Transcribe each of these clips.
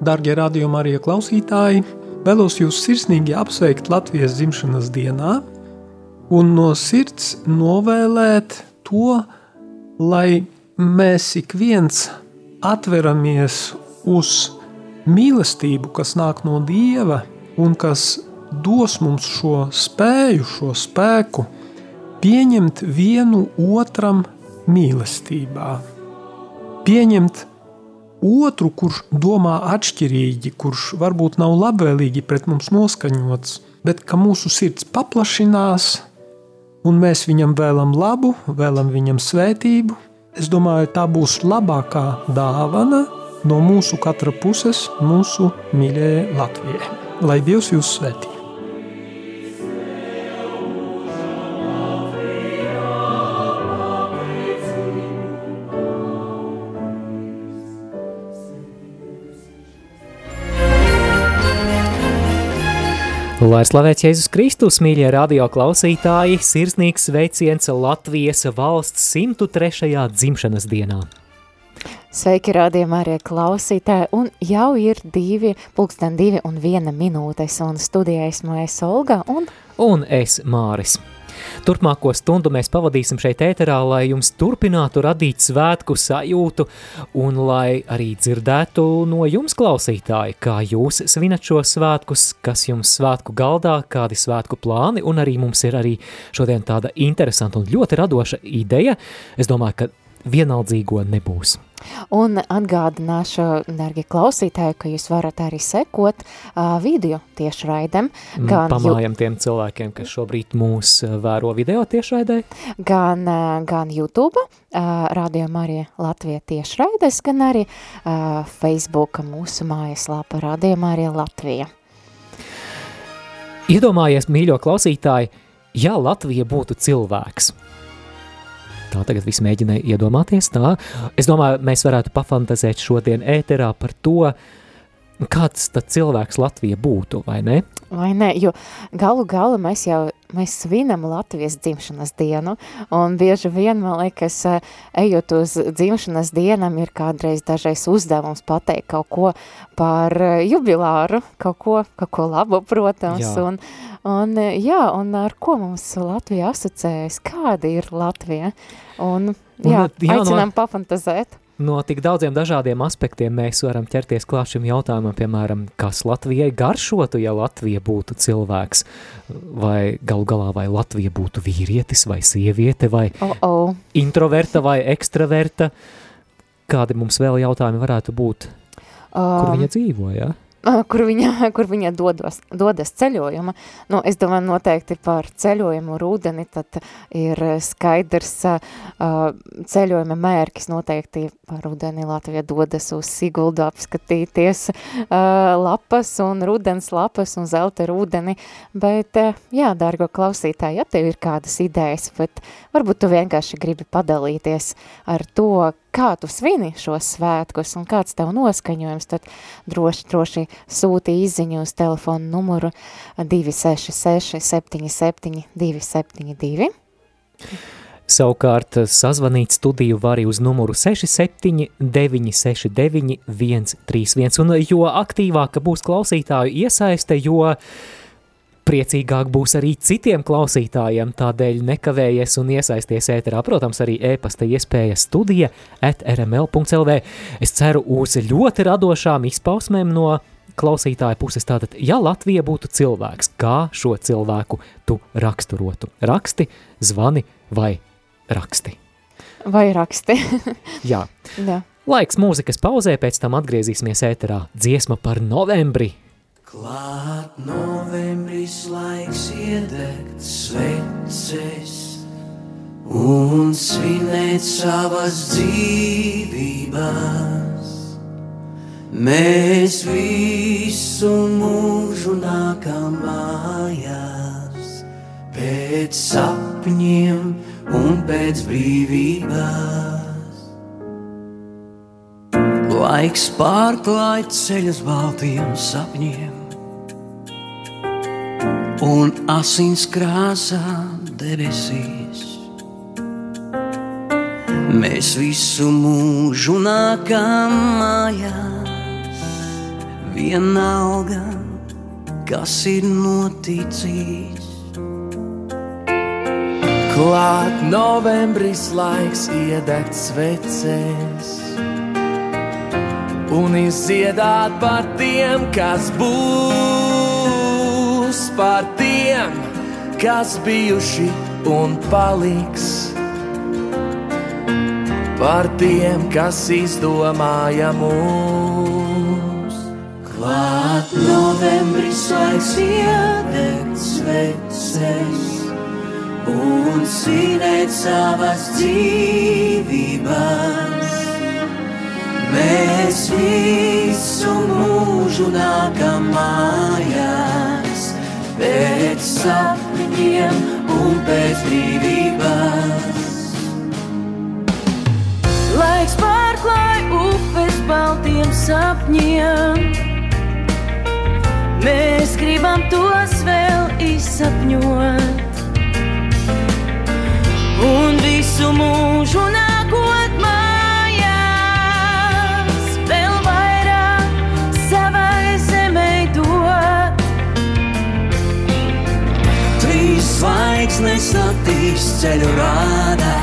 Darbie radījuma arī klausītāji, vēlos jūs sirsnīgi apsveikt Latvijas dzimšanas dienā un no sirds novēlēt to, lai mēs ik viens atveramies uz mīlestību, kas nāk no Dieva un kas dos mums šo spēju, šo spēku pieņemt vienu otram mīlestībā. Pieņemt otru, kurš domā atšķirīgi, kurš varbūt nav labvēlīgi pret mums noskaņots, bet ka mūsu sirds paplašinās, un mēs viņam vēlam labu, vēlam viņam svētību. Es domāju, tā būs labākā dāvana no mūsu katra puses, mūsu mīļajai Latvijai. Lai Dievs jūs svētī! Lai slavēts Jēzus Kristus, mīļie radio klausītāji, sirsnīgs sveiciens Latvijas valsts 103. dzimšanas dienā. Sveiki, rādījumā arī klausītāji, un jau ir divi, pulksten divi un viena minūtes, un studijā esmu es Olga un... Un es Māris. Turpmāko stundu mēs pavadīsim šeit ēterā, lai jums turpinātu radīt svētku sajūtu un lai arī dzirdētu no jums klausītāji, kā jūs svinat šo svētkus, kas jums svētku galdā, kādi svētku plāni, un arī mums ir arī šodien tāda interesanta un ļoti radoša ideja. Es domāju, ka vienaldzīgo nebūs. Un atgādināšu, dargi klausītāji, ka jūs varat arī sekot uh, video tiešraidem. Mm, Pamājam tiem cilvēkiem, kas šobrīd mūs vēro video tiešraidē. Gan, uh, gan YouTube, uh, Radio Marija Latvija tiešraides, gan arī uh, Facebook mūsu mājaslāpa Radio Marija Latvija. Iedomājies, mīļo klausītāji, ja Latvija būtu cilvēks – Tā tagad viss mēģināja iedomāties tā. Es domāju, mēs varētu pafantazēt šodien ēterā par to, kāds tad cilvēks Latvija būtu, vai ne? Vai ne, jo galu galu mēs jau mēs svinam Latvijas dzimšanas dienu, un bieži vien, man liekas, ejot uz dzimšanas dienam, ir kādreiz dažreiz uzdevums pateikt kaut ko par jubilāru, kaut ko, kaut ko labu, protams, jā. un, un jā, un ar ko mums Latvija asociējas, kāda ir Latvija, un jā, un, jā aicinām no... pafantazēt no tik daudziem dažādiem aspektiem mēs varam ķerties klāt šim jautājumam, piemēram, kas Latvijai garšotu, ja Latvija būtu cilvēks, vai galu galā vai Latvija būtu vīrietis vai sieviete, vai oh -oh. introverta vai ekstraverta, kādi mums vēl jautājumi varētu būt, um, kur viņa dzīvo, ja? kur viņa, kur viņa dodos, dodas ceļojuma. Nu, es domāju, noteikti par ceļojumu rūdeni, tad ir skaidrs ceļojuma mērķis noteikti rūdeni Latvija dodas uz Siguldu apskatīties lapas un rūdens lapas un zelta rūdeni, bet jā, dārgo klausītāji, ja tev ir kādas idejas, bet varbūt tu vienkārši gribi padalīties ar to, kā tu svini šos svētkus un kāds tev noskaņojums, tad droši, droši sūti izziņu uz telefonu numuru 266 77 272. Savukārt sazvanīt studiju var arī uz numuru 67 969 131, un jo aktīvāka būs klausītāju iesaiste, jo priecīgāk būs arī citiem klausītājiem, tādēļ nekavējies un iesaisties ēterā. Protams, arī e-pasta iespēja studija at rml.lv. Es ceru uz ļoti radošām izpausmēm no klausītāja puses. Tātad, ja Latvija būtu cilvēks, kā šo cilvēku tu raksturotu? Raksti, zvani vai raksti? Vai raksti. Jā. Jā. Laiks mūzikas pauzē, pēc tam atgriezīsimies ēterā. Dziesma par novembri – Klāt novembris laiks iedegt sveces un svinēt savas dzīvības. Mēs visu mūžu nākam mājās pēc sapņiem un pēc brīvības. Laiks pārklāj ceļus baltiem sapņiem un asins krāsā debesīs. Mēs visu mūžu nākam mājās vienalga, kas ir noticis. Klāt novembris laiks iedegt svecēs un izdziedāt par tiem, kas būs, par tiem, kas bijuši un paliks. Par tiem, kas izdomāja mūs. Klāt novembris laiks iedegt sveces un svinēt savas dzīvības. Mēs visu mūžu nākam mājās, pēc sapņiem un pēc brīvības. Laiks pārklāj upes baltiem sapņiem. Mēs gribam tos vēl izsapņot un visu mūžu nākot mājās, vēl vairāk savai zemē dot. Trīs zvaigznes naktīs ceļu rādā,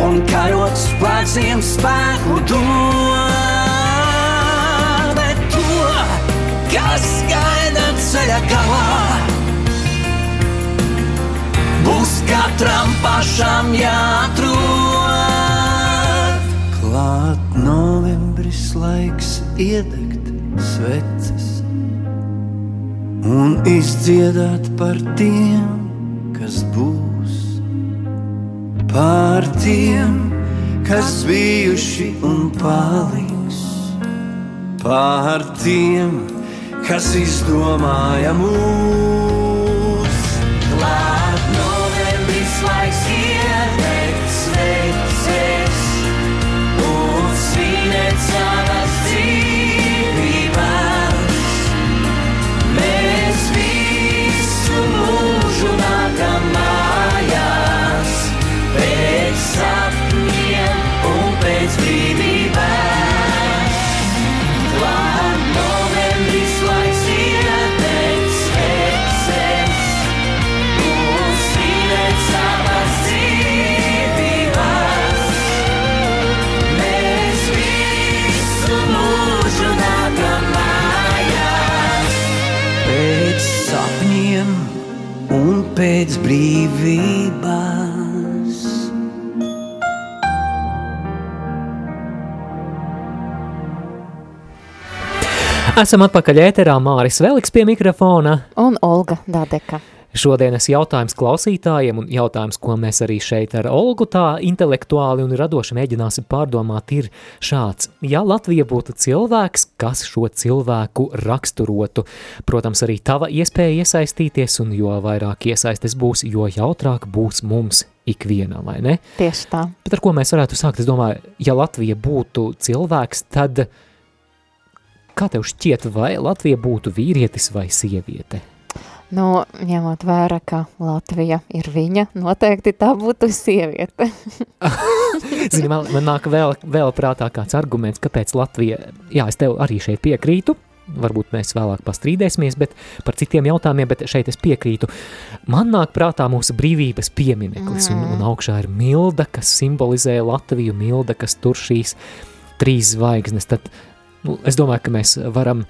un karots spēciem spēku dod, bet to, kas gaida ceļa galā būs katram pašam jāatrod. Klāt novembris laiks iedegt sveces un izdziedāt par tiem, kas būs. Par tiem, kas bijuši un paliks. Par tiem, kas izdomāja mūs. Esam atpakaļ ēterā, Māris Veliks pie mikrofona. Un Olga Dadeka. Šodienas jautājums klausītājiem un jautājums, ko mēs arī šeit ar Olgu tā intelektuāli un radoši mēģināsim pārdomāt, ir šāds. Ja Latvija būtu cilvēks, kas šo cilvēku raksturotu? Protams, arī tava iespēja iesaistīties, un jo vairāk iesaistes būs, jo jautrāk būs mums ikvienam, vai ne? Tieši tā. Bet ar ko mēs varētu sākt? Es domāju, ja Latvija būtu cilvēks, tad kā tev šķiet, vai Latvija būtu vīrietis vai sieviete? Nu, ņemot vērā, ka Latvija ir viņa, noteikti tā būtu sieviete. Zini, man, man nāk vēl, vēl prātā kāds arguments, kāpēc Latvija, jā, es tev arī šeit piekrītu, varbūt mēs vēlāk pastrīdēsimies, bet par citiem jautājumiem, bet šeit es piekrītu. Man nāk prātā mūsu brīvības piemineklis, un, un augšā ir milda, kas simbolizē Latviju, milda, kas tur šīs trīs zvaigznes, tad Nu, es domāju, ka mēs varam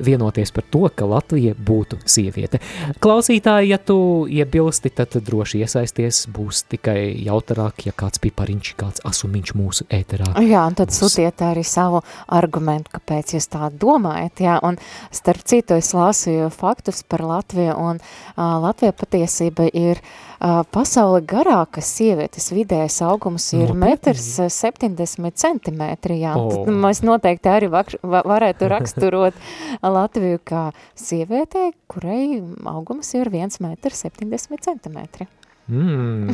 vienoties par to, ka Latvija būtu sieviete. Klausītāji, ja tu iebilsti, tad droši iesaisties, būs tikai jautarāk, ja kāds pipariņš, kāds asumiņš mūsu ēterā. Jā, un tad būs. sūtiet arī savu argumentu, kāpēc jūs tā domājat, jā, un starp citu es lasīju faktus par Latviju, un uh, Latvija patiesība ir uh, pasauli garākas sievietes vidējais augums ir Nopietni? metrs uh, 70 centimetri, jā, O. tad mēs noteikti arī vak, va, varētu raksturot Latviju kā sievietei, kurai augums ir 1 metrs 70 centimetri. Mm,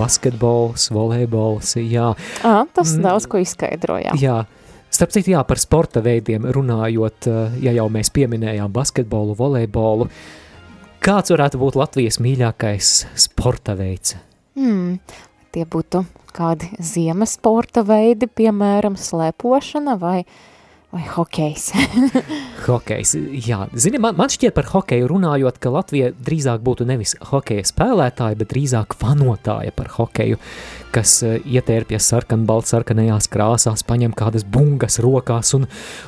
basketbols, volejbols, jā. Ah, tas Mm. daudz ko izskaidrojā. Jā, starp citu, jā, par sporta veidiem runājot, ja jau mēs pieminējām basketbolu, volejbolu, kāds varētu būt Latvijas mīļākais sporta veids? Hmm, tie būtu kādi ziemas sporta veidi, piemēram, slēpošana vai vai hokejs. Hokejs, jā. Zini, man, man šķiet par hokeju runājot, ka Latvija drīzāk būtu nevis hokeja spēlētāja, bet drīzāk fanotāja par hokeju, kas uh, ietērpjas sarkanbalts sarkanajās krāsās, paņem kādas bungas rokās un,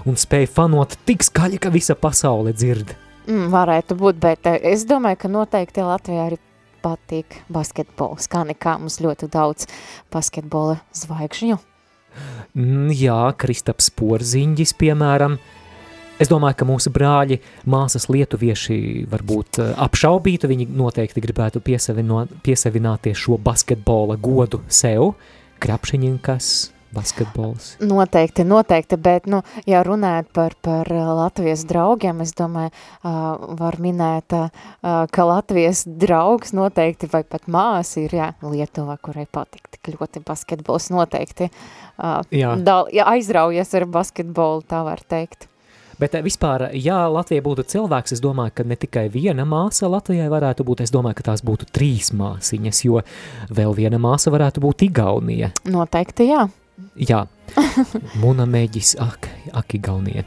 un spēj fanot tik skaļi, ka visa pasaule dzird. Mm, varētu būt, bet eh, es domāju, ka noteikti Latvijā arī patīk basketbols, kā nekā mums ļoti daudz basketbola zvaigžņu. Mm, jā, Kristaps Porziņģis, piemēram. Es domāju, ka mūsu brāļi, māsas lietuvieši varbūt eh, apšaubītu, viņi noteikti gribētu piesavināties šo basketbola godu sev, krapšiņinkas, basketbols. Noteikti, noteikti, bet, nu, ja runājot par, par Latvijas draugiem, es domāju, uh, var minēt, uh, ka Latvijas draugs noteikti, vai pat māsa ir, jā, Lietuva, kurai patīk tik ļoti basketbols, noteikti uh, jā. Dal, ja aizraujas ar basketbolu, tā var teikt. Bet vispār, ja Latvija būtu cilvēks, es domāju, ka ne tikai viena māsa Latvijai varētu būt, es domāju, ka tās būtu trīs māsiņas, jo vēl viena māsa varētu būt Igaunija. Noteikti, jā. Jā, Muna mēģis, ak, ak, Igaunie.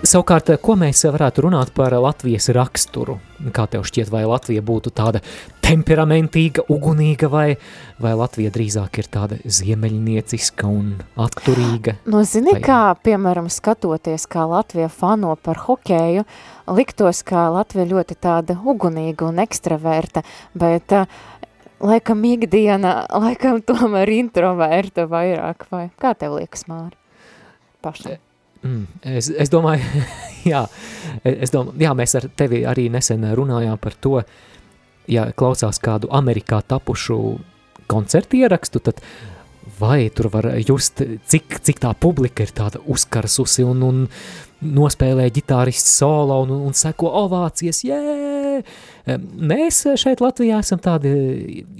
Savukārt, ko mēs varētu runāt par Latvijas raksturu? Kā tev šķiet, vai Latvija būtu tāda temperamentīga, ugunīga, vai, vai Latvija drīzāk ir tāda ziemeļnieciska un atturīga? Nu, zini, vai... kā, piemēram, skatoties, kā Latvija fano par hokeju, liktos, ka Latvija ļoti tāda ugunīga un ekstraverta, bet uh, laikam ikdiena, laikam tomēr introverta vairāk, vai kā tev liekas, Māri? Pašam. Mm, es, es domāju, jā, es domāju, jā, mēs ar tevi arī nesen runājām par to, ja klausās kādu Amerikā tapušu koncertu ierakstu, tad vai tur var just, cik, cik tā publika ir tāda uzkarsusi un, un nospēlē ģitārists solo un, un seko ovācijas, jē! Mēs šeit Latvijā esam tādi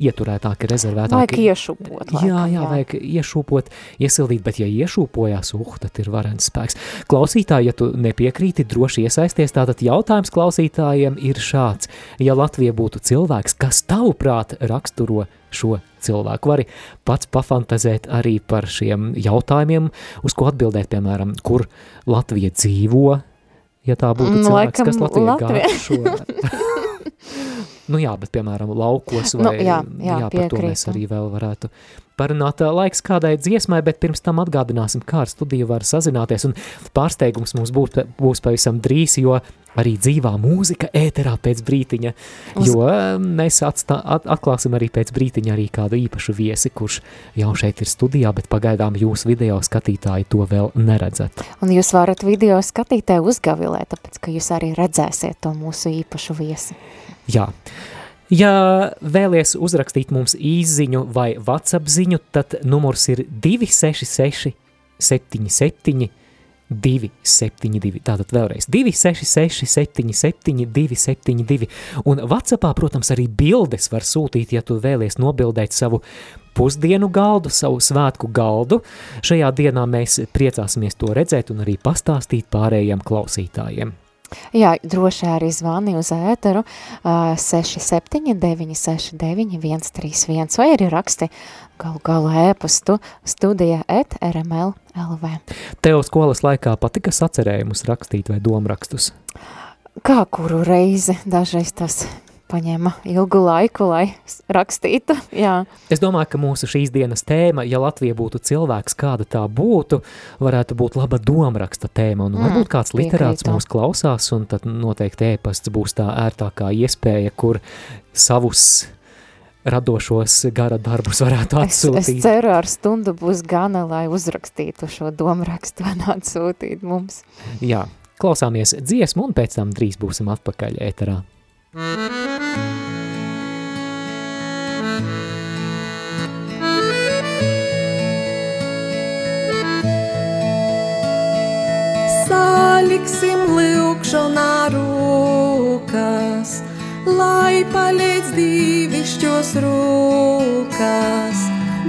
ieturētāki, rezervētāki. Vajag iešūpot. Laikam, jā, jā, vajag iešūpot, iesildīt, bet ja iešūpojās, uh, tad ir varens spēks. Klausītāji, ja tu nepiekrīti, droši iesaisties, tātad jautājums klausītājiem ir šāds. Ja Latvija būtu cilvēks, kas tavuprāt raksturo šo cilvēku. Vari pats pafantazēt arī par šiem jautājumiem, uz ko atbildēt, piemēram, kur Latvija dzīvo, ja tā būtu mm, cilvēks, Laikam, kas Latvijā Latvija. garšo. nu jā, bet piemēram laukos nu, vai, nu, jā, jā, jā par to mēs arī vēl varētu parunāt. Laiks kādai dziesmai, bet pirms tam atgādināsim, kā ar studiju var sazināties, un pārsteigums mums būs, būs pavisam drīz, jo arī dzīvā mūzika ēterā pēc brītiņa, Uz... jo mēs atstā, at, atklāsim arī pēc brītiņa arī kādu īpašu viesi, kurš jau šeit ir studijā, bet pagaidām jūs video skatītāji to vēl neredzat. Un jūs varat video skatītāji uzgavilēt, tāpēc, ka jūs arī redzēsiet to mūsu īpašu viesi. Jā. Ja vēlies uzrakstīt mums īziņu vai WhatsApp ziņu, tad numurs ir 266 77 272. Tātad vēlreiz 266, 77, 272. Un WhatsAppā, protams, arī bildes var sūtīt, ja tu vēlies nobildēt savu pusdienu galdu, savu svētku galdu. Šajā dienā mēs priecāsimies to redzēt un arī pastāstīt pārējiem klausītājiem. Jā, droši arī zvani uz ēteru uh, 679 69 131 vai arī raksti galu galu ēpastu studija et rml LV. Tev skolas laikā patika sacerējumus rakstīt vai domrakstus? Kā kuru reizi, dažreiz tas paņēma ilgu laiku, lai rakstītu. Jā. Es domāju, ka mūsu šīs dienas tēma, ja Latvija būtu cilvēks, kāda tā būtu, varētu būt laba domraksta tēma. Un mm, varbūt kāds literāts mūs klausās, un tad noteikti ēpasts būs tā ērtākā iespēja, kur savus radošos gara darbus varētu atsūtīt. Es, es ceru, ar stundu būs gana, lai uzrakstītu šo domrakstu un atsūtīt mums. Jā, klausāmies dziesmu un pēc tam drīz būsim atpakaļ ēterā. Saliksim lūkšanā rūkas, lai palīdz divišķos rūkas,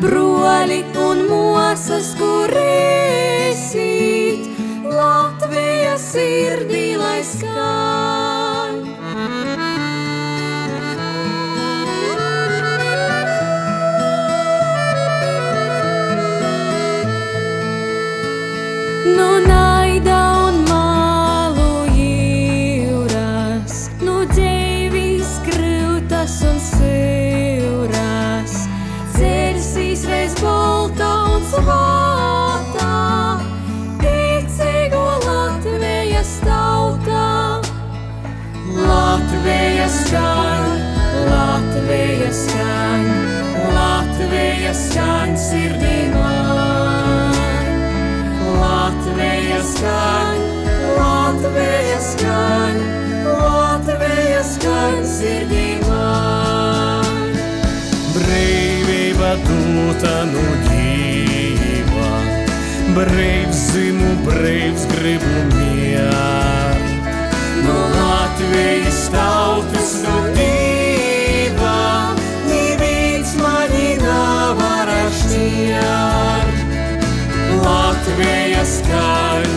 broli un mosas, kur esīt, Latvijas sirdī lai skan. Svētā, ticīgo Latvijas tautā. Latvija skan, Latvija skan, Latvija skan sirdī man. Latvija skan, Latvija skan, Latvija skan sirdī man. Brīvība dūta nu dzīva, brīvs zimu, brīvs gribu mieru. No Latvijas tautas nu diva, neviens mani nevar šķirt. Latvija skan,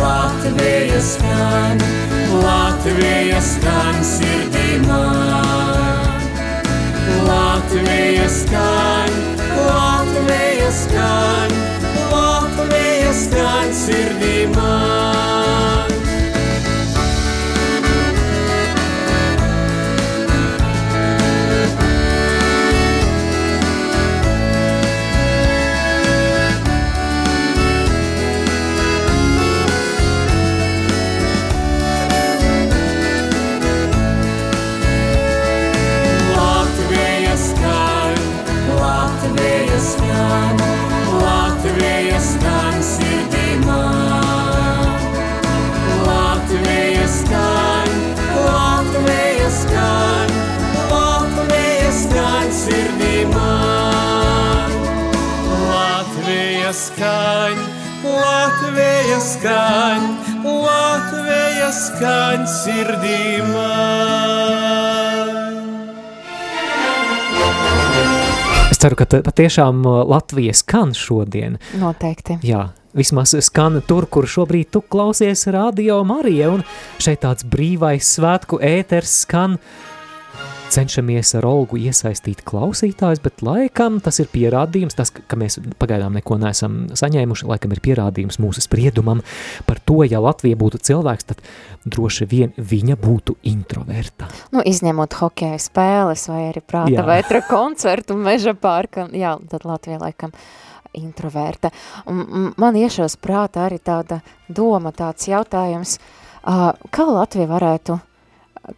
Latvija skan, Latvija skan sirdī man. Latvija skan, Latvija skan, Latvija skan sirdī man. Skan, Latvija skan, Latvija skan sirdī man. Es ceru, ka patiešām uh, Latvija skan šodien. Noteikti. Jā, vismaz skan tur, kur šobrīd tu klausies radio Marija, un šeit tāds brīvais svētku ēters skan. Cenšamies ar Olgu iesaistīt klausītājus, bet laikam tas ir pierādījums, tas, ka mēs pagaidām neko neesam saņēmuši, laikam ir pierādījums mūsu spriedumam par to, ja Latvija būtu cilvēks, tad droši vien viņa būtu introverta. Nu, izņemot hokeja spēles vai arī prāta Jā. vētra koncertu meža pārka, jā, tad Latvija laikam introverta. Man iešos prātā arī tāda doma, tāds jautājums, kā Latvija varētu,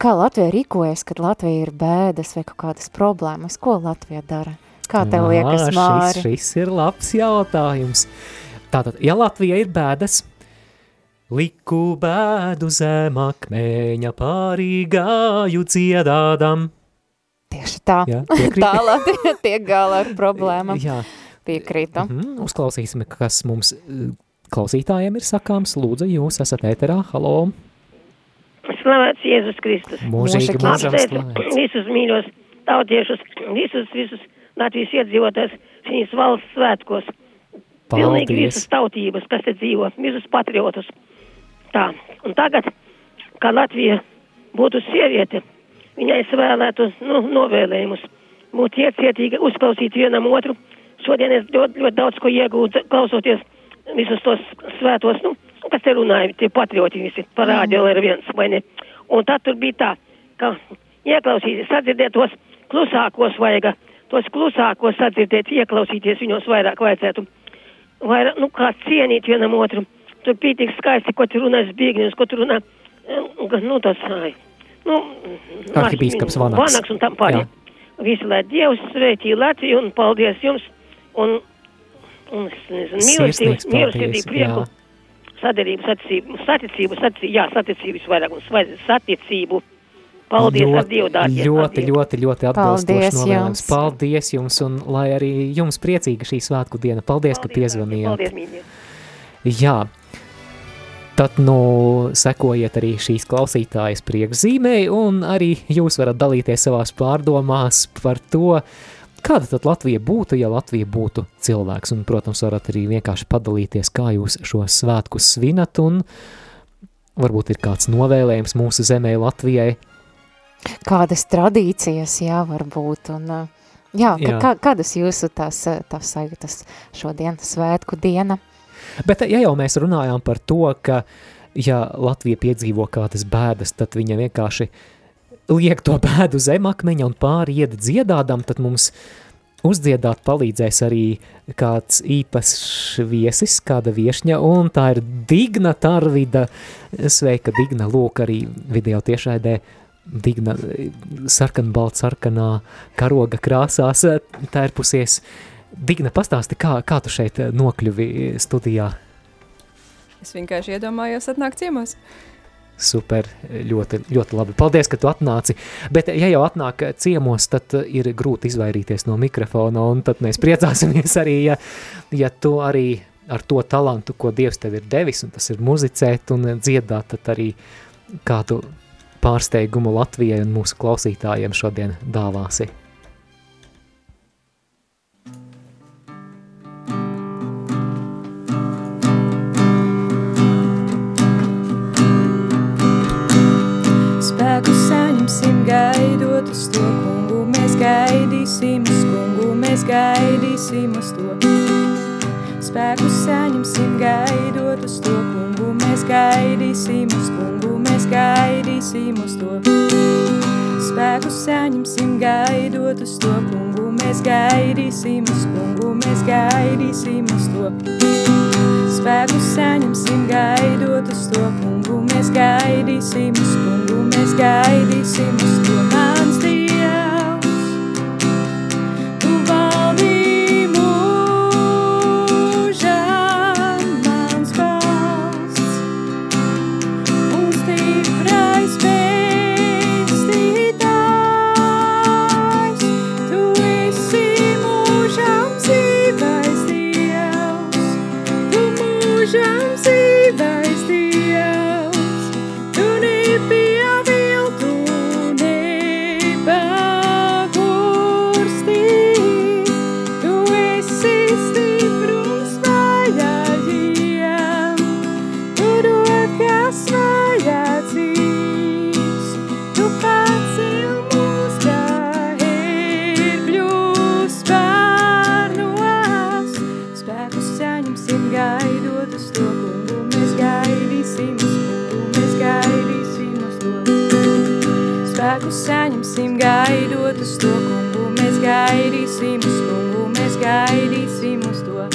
kā Latvija rīkojas, kad Latvija ir bēdas vai kaut kādas problēmas, ko Latvija dara? Kā tev liekas, Māri? Šis, šis ir labs jautājums. Tātad, ja Latvija ir bēdas, liku bēdu zem akmeņa pārī gāju dziedādam. Tieši tā. Jā, tā Latvija tiek galā ar problēmām. Jā, Piekrītu. mhm, uzklausīsim, kas mums eh, klausītājiem ir sakāms. Lūdzu, jūs esat ēterā, halo, Slavēts Jēzus Kristus. mūžīgi Mūžīgi mūžam slavēts. visus mīļos tautiešus, visus, visus Latvijas iedzīvotājus šīs valsts svētkos. Pilnīgi Paldies! visas tautības, kas te dzīvo, visus patriotus. Tā, un tagad, kā Latvija būtu sieviete, viņai es vēlētu nu, novēlējumus, būt iecietīga, uzklausīt vienam otru. Šodien es ļoti, ļoti daudz ko iegūtu, klausoties visus tos svētos, nu, kas te runāja, tie patrioti visi, parādi vēl ir viens, vai ne? Un tad tur bija tā, ka ieklausīties, sadzirdēt tos klusākos vajag, tos klusākos sadzirdēt, ieklausīties viņos vairāk vajadzētu. Vairāk, nu, kā cienīt vienam otru. Tur bija tik skaisti, ko tur runā Zbigņevs, ko tur runā, eh, nu, tas, ai, nu, Arhibīskaps Vanaks. Vanaks un tam pārējiem. Visi, lai Dievs sveitī Latviju un paldies jums. Un, un mieru sirdī paldies, prieku, jā. Sadarību, saticību, saticību, saticību, jā, saticību visvairāk un svaiz- saticību. Paldies ar Dievu, dārgie. ļoti, ļoti, ļoti atbilstoši Paldies novēlējums. jums. Paldies jums, un lai arī jums priecīga šī svētku diena. Paldies, ka piezvanījāt. Paldies, mīļie. Jā, tad nu sekojiet arī šīs klausītājas priekšzīmei, un arī jūs varat dalīties savās pārdomās par to, kāda tad Latvija būtu, ja Latvija būtu cilvēks. Un, protams, varat arī vienkārši padalīties, kā jūs šo svētku svinat, un varbūt ir kāds novēlējums mūsu zemē Latvijai. kādas tradīcijas, jā, varbūt, un, ā, jā, jā. Kā, kādas jūsu tās, ā, tās sajūtas šodien, svētku diena? Bet, ja jau mēs runājām par to, ka, ja Latvija piedzīvo kādas bēdas, tad viņa vienkārši liek to bēdu zem akmeņa un pāri iet dziedādam, tad mums uzdziedāt palīdzēs arī kāds īpašs viesis, kāda viešņa, un tā ir Digna Tarvida. Sveika, Digna, lūk arī video tiešraidē. Digna sarkanbalta sarkanā karoga krāsās tērpusies. Digna, pastāsti, kā, kā tu šeit nokļuvi studijā? Es vienkārši iedomājos atnākt ciemos. Super, ļoti, ļoti labi. Paldies, ka tu atnāci. Bet, ja jau atnāk ciemos, tad ir grūti izvairīties no mikrofona, un tad mēs priecāsimies arī, ja, ja tu arī ar to talantu, ko Dievs tev ir devis, un tas ir muzicēt un dziedāt, tad arī kādu pārsteigumu Latvijai un mūsu klausītājiem šodien dāvāsi. Gaidīsim uz kungu, mēs gaidīsim uz to. Spēku saņemsim gaidot uz to kungu, mēs gaidīsim uz kungu, mēs gaidīsim uz to. Spēku saņemsim gaidot uz to kungu, mēs gaidīsim uz kungu, mēs gaidīsim uz to. Spēku saņemsim gaidot uz to kungu, mēs gaidīsim uz kungu, mēs gaidīsim uz to gaidot uz to kungu, mēs gaidīsim uz kungu, mēs gaidīsim uz to. Spēku saņemsim gaidot uz to kungu, mēs gaidīsim uz kungu, mēs gaidīsim uz to.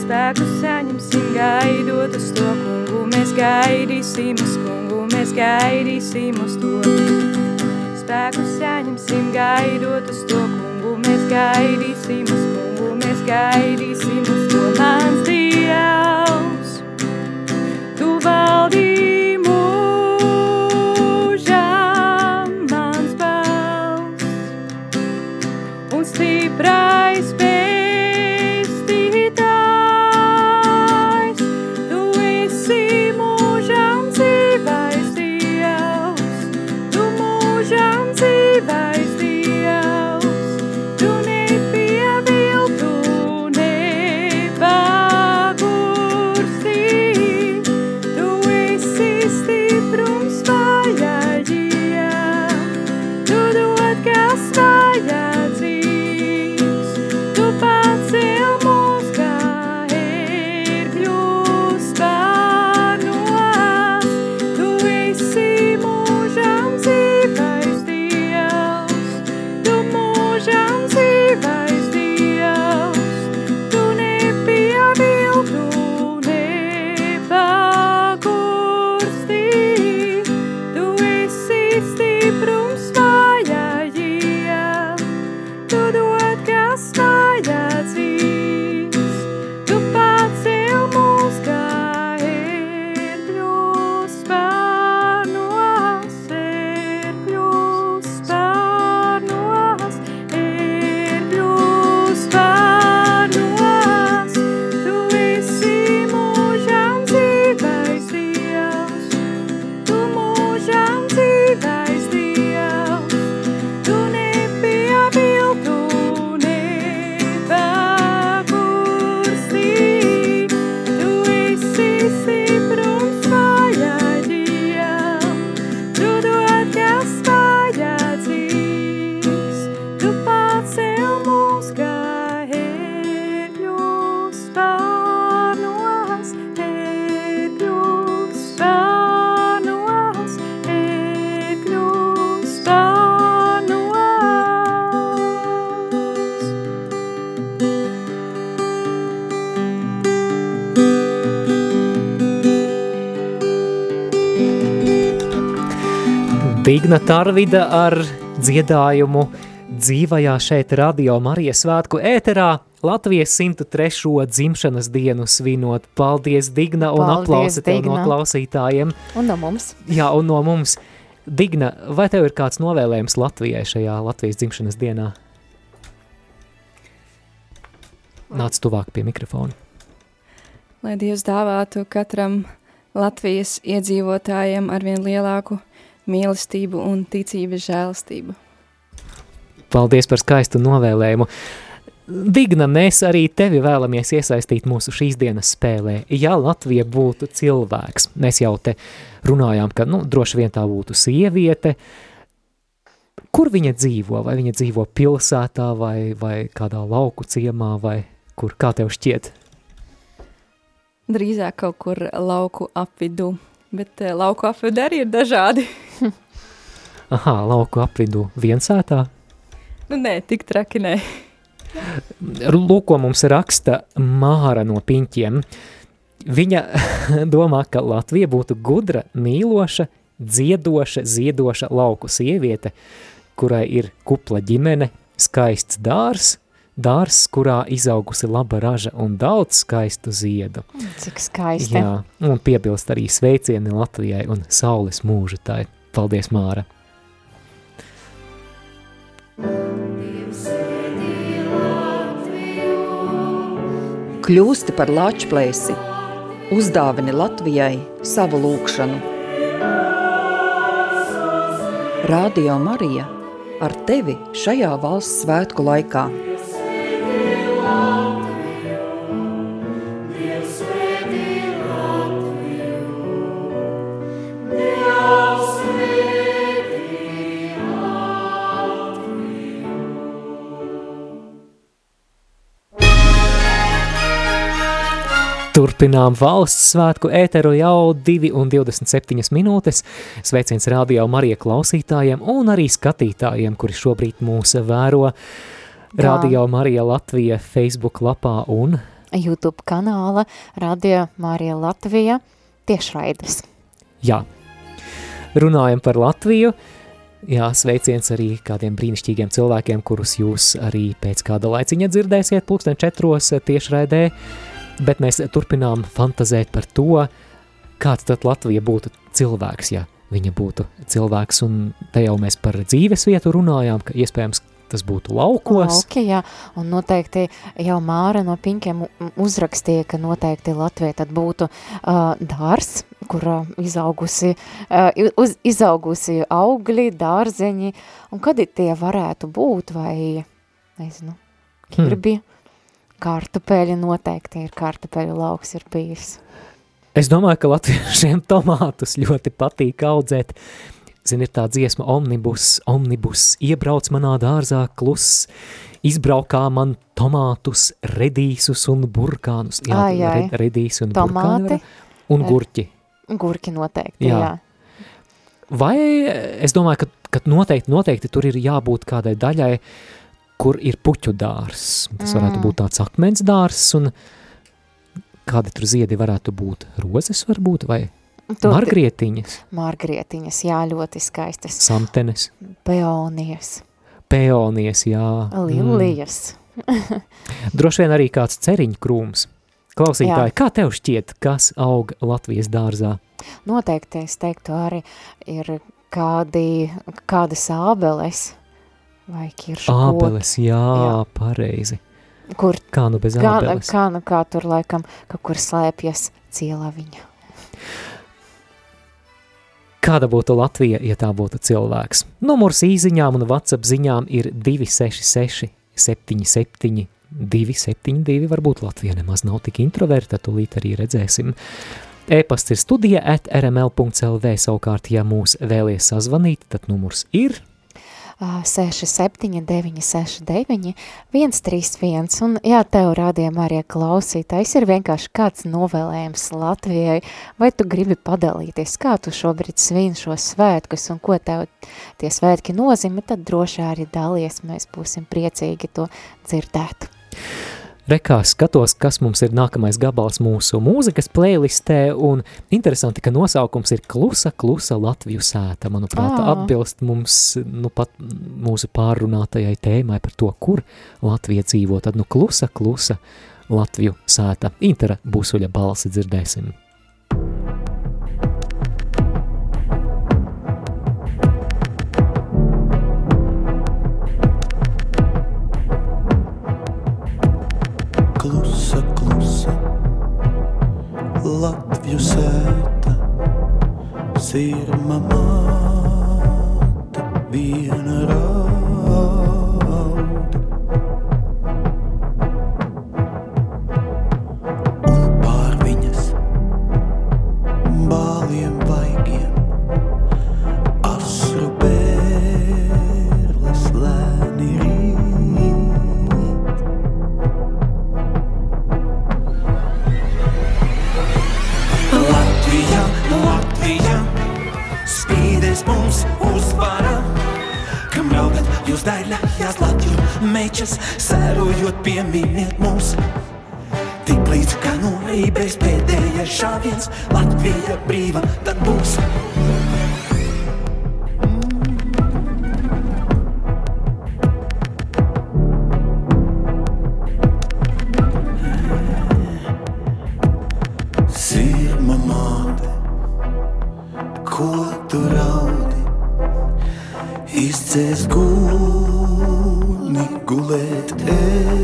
Spēku saņemsim gaidot uz to kungu, mēs gaidīsim uz kungu, mēs gaidīsim uz to. Spēku saņemsim gaidot uz to kungu, mēs gaidīsim uz kungu, mēs gaidīsim uz to mans Dievs. Digna Tarvida ar dziedājumu dzīvajā šeit Radio Marijas svētku ēterā Latvijas 103. dzimšanas dienu svinot. Paldies, Digna, un Paldies, aplausi tev no Digna. klausītājiem. Un no mums. Jā, un no mums. Digna, vai tev ir kāds novēlējums Latvijai šajā Latvijas dzimšanas dienā? Nāc tuvāk pie mikrofona. Lai Dievs dāvātu katram Latvijas iedzīvotājiem arvien lielāku mīlestību un ticības žēlastību. Paldies par skaistu novēlējumu. Digna, mēs arī tevi vēlamies iesaistīt mūsu šīs dienas spēlē. Ja Latvija būtu cilvēks, mēs jau te runājām, ka nu, droši vien tā būtu sieviete, kur viņa dzīvo? Vai viņa dzīvo pilsētā, vai, vai kādā lauku ciemā, vai kur? Kā tev šķiet? Drīzāk kaut kur lauku apvidū, bet eh, lauku apvidū arī ir dažādi. Aha, lauku apvidū viensētā. Nu, nē, tik traki nē. Lūk, ko mums raksta Māra no Piņķiem. Viņa domā, ka Latvija būtu gudra, mīloša, dziedoša, ziedoša lauku sieviete, kurai ir kupla ģimene, skaists dārs, dārs, kurā izaugusi laba raža un daudz skaistu ziedu. Cik skaisti. Jā, un piebilst arī sveicieni Latvijai un saules mūžu tai. Paldies, Māra! Kļūsti par lāčplēsi, uzdāvini Latvijai savu lūgšanu. Radio Marija ar tevi šajā valsts svētku laikā. Turpinām valsts svētku ēteru jau 2 un 27 minūtes. Sveiciens radio Marija klausītājiem un arī skatītājiem, kuri šobrīd mūs vēro Radio Marija Latvija Facebook lapā un YouTube kanāla Radio Marija Latvija tiešraides. jā, runājam par Latviju. Jā, sveiciens arī kādiem brīnišķīgiem cilvēkiem, kurus jūs arī pēc kāda laiciņa dzirdēsiet pulksten četros tiešraidē. Bet mēs turpinām fantazēt par to, kāds tad Latvija būtu cilvēks, ja viņa būtu cilvēks. Un te jau mēs par dzīves vietu runājām, ka iespējams tas būtu laukos. Lauki, jā, un noteikti jau Māra no Pinkiem uzrakstīja, ka noteikti Latvija tad būtu uh, dārs, kur uh, izaugusi, uh, uz, izaugusi augļi, dārzeņi, un kad tie varētu būt, vai, nezinu, kirbi, hmm. Kartupeļi noteikti ir kartupeļu lauks ir bijis. Es domāju, ka latviešiem tomātus ļoti patīk audzēt. Zini, ir tā dziesma omnibus, omnibus, iebrauc manā dārzā kluss, izbraukā man tomātus, redīsus un burkānus. Ai, ai. red, redīs un Tomāti, burkāni un gurķi. Gurki noteikti, Jā. jā. jā. Vai es domāju, ka, ka noteikti, noteikti tur ir jābūt kādai daļai, kur ir puķu dārs. Tas varētu Mm. būt tāds akmens dārs, un kādi tur ziedi varētu būt? Rozes varbūt, vai Tur- margrietiņas, Margrietiņas, jā, ļoti skaistas. samtenes, Peonijas, peonies, jā. lilijas. Mm. Droši vien arī kāds ceriņu krūms. Klausītāji, Jā. kā tev šķiet, kas aug Latvijas dārzā? Noteikti es teiktu arī ir kādi, kādas ābeles vai kiršu Ābeles, jā, jā, pareizi. kur Kā nu bez kā, ābeles? kā, nu kā tur laikam, kaut kur slēpjas cielaviņa. Kāda būtu Latvija, ja tā būtu cilvēks? Numurs īziņām un WhatsApp ziņām ir 266 77 272, varbūt Latvija nemaz nav tik introverta, tūlīt arī redzēsim. E-pasts ir studija at rml.lv, savukārt, ja mūs vēlies sazvanīt, tad numurs ir Ā, 67, 969, 131, un jā, tev rādījumā arī klausītājs ir vienkārši kāds novēlējums Latvijai, vai tu gribi padalīties, kā tu šobrīd svin šos svētkus, un ko tev tie svētki nozīmē, tad droši arī dalies, mēs būsim priecīgi to dzirdēt. Rekā skatos, kas mums ir nākamais gabals mūsu mūzikas playlistē, un interesanti, ka nosaukums ir Klusa, klusa Latviju sēta. Manuprāt, Ā. atbilst mums, nu pat mūsu pārrunātajai tēmai par to, kur Latvija dzīvo. Tad, nu, klusa, klusa Latviju sēta. Intera Busuļa balsi dzirdēsim. Latviju sēta, sirma māte, viena raud. Jūs daļājās Latviju mečas, sērojot pieminiet mūs. Tik līdz kā no rībēs pēdējais šāviens, Latvija brīva tad būs. Sirma māte, ko tu raudi? Izcēs gulni gulēt ej.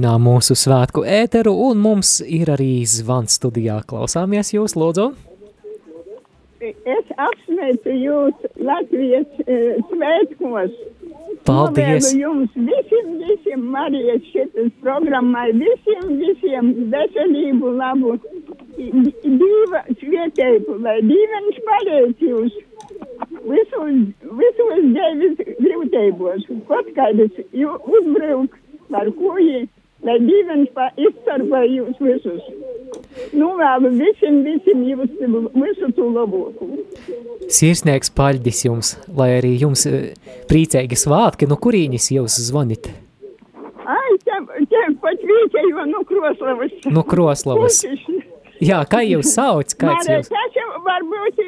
Turpinām mūsu svētku ēteru, un mums ir arī zvans studijā. Klausāmies jūs, lūdzu! Es apsveicu jūs Latvijas uh, svētkos. Paldies! Novēlu jums visiem, visiem Marijas šitas programmai, visiem, visiem veselību, labu, diva svietēju, lai dīvains palīdz jūs visos, visos dzīves grūtībos. Kaut kādas uzbruk par kuji, lai dīvains pa izsargā jūs visus. Novēlu visiem, visiem jūs visu to labāko. Sirsnieks paļģis jums, lai arī jums eh, priecīgi svātki, no kurīņas jūs zvanit? Ai, te, te pat vīķēju no Kroslavas. No Kroslavas. Jā, kā jūs sauc? Kāds Mare, jūs? tas jau varbūt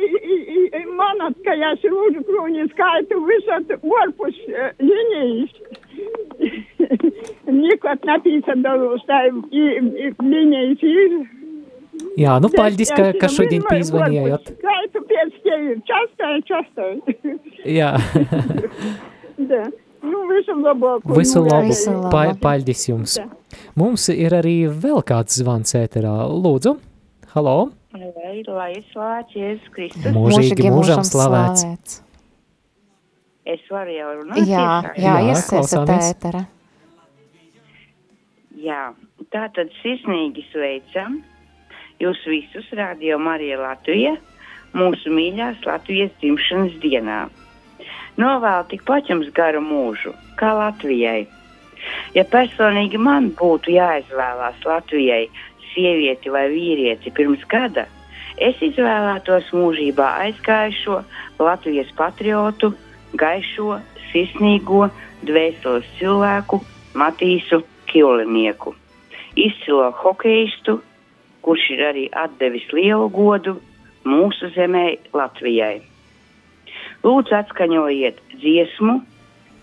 manat, ka es rūžu krūņi skaitu visat orpus eh, linijas. Tā i- i- linijas ir. Jā, nu paļģis, ka, ka šodien orpus Skaitu pēc tevi, častai, častai. Jā, Da. Nu, visu labāko. visu labu, novēlu. pa, paļģis jums. Mums ir arī vēl kāds zvans ēterā. Lūdzu, halo! Lai, lai slavēts Jēzus Kristus. Mūžīgi mūžam slavēts. Es varu jau runāt. Jā, tiešā? jā, jūs esat klausāmies. ētera. Jā, tā tad sirsnīgi sveicam jūs visus Radio Marija Latvija mūsu mīļās Latvijas dzimšanas dienā. Novēlu tikpat jums garu mūžu, kā Latvijai. Ja personīgi man būtu jāizvēlās Latvijai sievieti vai vīrieti pirms gada, es izvēlētos mūžībā aizgājušo Latvijas patriotu, gaišo, sirsnīgo, dvēseles cilvēku Matīsu Kjolinieku. Izcilo hokeistu, kurš ir arī atdevis lielu godu mūsu zemē Latvijai. Lūdzu, atskaņojiet dziesmu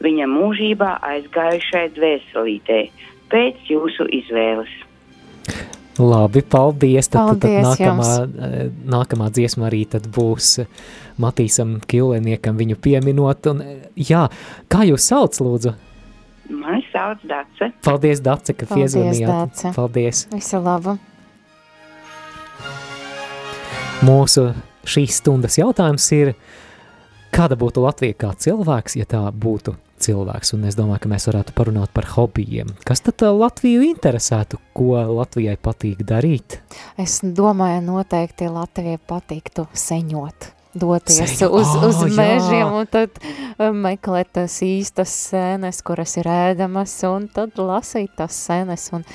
viņa mūžībā aizgājušai dvēselītē pēc jūsu izvēles. Labi, paldies. Tad, tad, tad Paldies nākamā, eh, nākamā dziesma arī tad būs Matīsam Kileniekam viņu pieminot. Un, eh, jā, kā jūs sauc, lūdzu? Mani sauc Dace. Paldies, Dace, ka piezvanījāt. Paldies. Visu labu. Mūsu šīs stundas jautājums ir, kāda būtu Latvija kā cilvēks, ja tā būtu cilvēks? Un es domāju, ka mēs varētu parunāt par hobijiem. Kas tad uh, Latviju interesētu, ko Latvijai patīk darīt? Es domāju, noteikti Latvijai patīktu seņot doties Seņo- uz, uz Ā, jā. mežiem un tad uh, meklēt tās īstas sēnes, kuras ir ēdamas, un tad lasīt tās sēnes un,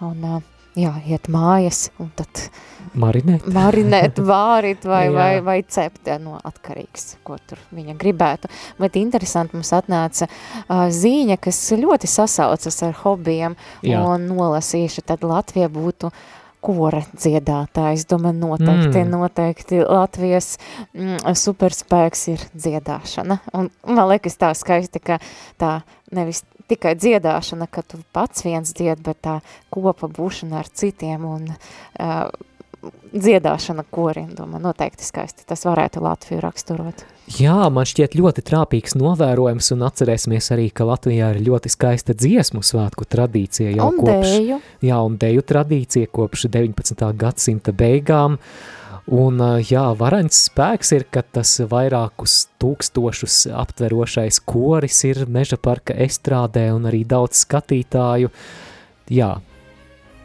un uh, jā, iet mājas un tad Marinēt? marinēt, vārīt vai, vai, vai cept, no atkarīgs, ko tur viņa gribētu. Bet interesanti mums atnāca uh, zīņa, kas ļoti sasaucas ar hobijiem Jā. un nolasīšu, tad Latvija būtu kora dziedātājs. Domāju, noteikti, Mm. noteikti Latvijas mm, superspēks ir dziedāšana. Un man liekas tā skaisti, ka tā nevis tikai dziedāšana, ka tu pats viens dzied, bet tā kopa būšana ar citiem un uh, dziedāšana koriem, domāju, noteikti skaisti. Tas varētu Latviju raksturot. Jā, man šķiet ļoti trāpīgs novērojums, un atcerēsimies arī, ka Latvijā ir ļoti skaista dziesmu svētku tradīcija jau Un kopš, deju. jā, un deju tradīcija kopš 19. gadsimta beigām, un jā, varaņas spēks ir, ka tas vairākus tūkstošus aptverošais koris ir Meža parka estrādē un arī daudz skatītāju, jā,